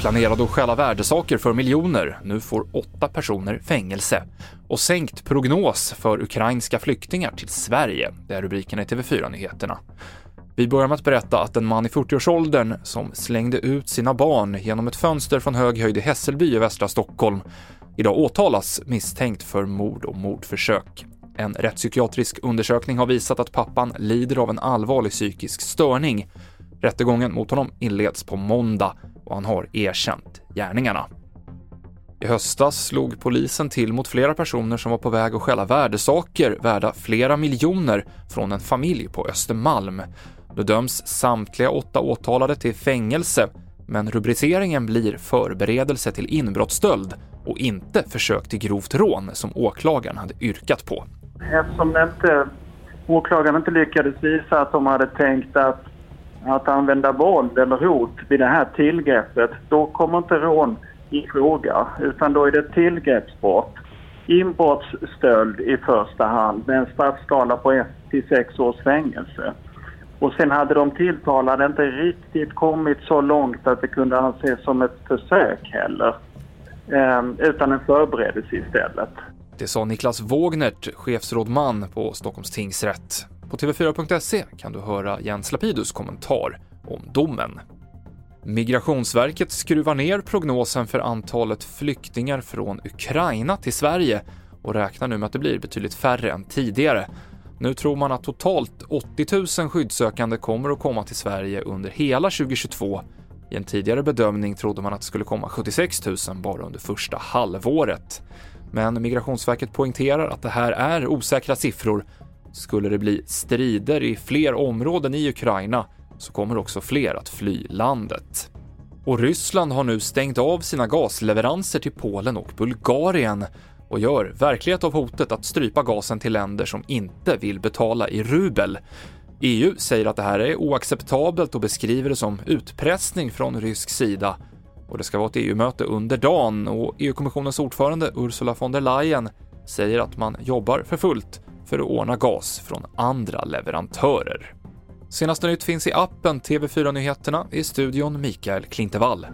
Planerade att stjäla värdesaker för miljoner. Nu får åtta personer fängelse. Och sänkt prognos för ukrainska flyktingar till Sverige. Det är rubrikerna i TV4-nyheterna. Vi börjar med att berätta att en man i 40-årsåldern som slängde ut sina barn genom ett fönster från hög höjd i Hässelby i västra Stockholm idag åtalas misstänkt för mord och mordförsök. En rättspsykiatrisk undersökning har visat att pappan lider av en allvarlig psykisk störning. Rättegången mot honom inleds på måndag och han har erkänt gärningarna. I höstas slog polisen till mot flera personer som var på väg att stjäla värdesaker värda flera miljoner från en familj på Östermalm. Nu döms samtliga åtta åtalade till fängelse, men rubriceringen blir förberedelse till inbrottsstöld och inte försök till grovt rån som åklagaren hade yrkat på. Eftersom inte, åklagaren inte lyckades visa att de hade tänkt att, att använda våld eller hot vid det här tillgreppet, då kommer inte rån i fråga, utan då är det tillgreppsbrott. Inbrottsstöld i första hand med en straffskala på 1 till 6 års fängelse. Och sen hade de tilltalade inte riktigt kommit så långt att det kunde anses som ett försök heller. Eh, utan en förberedelse istället. Det sa Niklas Wågnert, chefsrådman på Stockholms tingsrätt. På TV4.se kan du höra Jens Lapidus kommentar om domen. Migrationsverket skruvar ner prognosen för antalet flyktingar från Ukraina till Sverige och räknar nu med att det blir betydligt färre än tidigare. Nu tror man att totalt 80 000 skyddssökande kommer att komma till Sverige under hela 2022. I en tidigare bedömning trodde man att det skulle komma 76 000 bara under första halvåret. Men Migrationsverket poängterar att det här är osäkra siffror. Skulle det bli strider i fler områden i Ukraina så kommer också fler att fly landet. Och Ryssland har nu stängt av sina gasleveranser till Polen och Bulgarien och gör verklighet av hotet att strypa gasen till länder som inte vill betala i rubel. EU säger att det här är oacceptabelt och beskriver det som utpressning från rysk sida. Och det ska vara ett EU-möte under dagen och EU-kommissionens ordförande Ursula von der Leyen säger att man jobbar för fullt för att ordna gas från andra leverantörer. Senaste nytt finns i appen TV4 Nyheterna i studion Mikael Klintevall.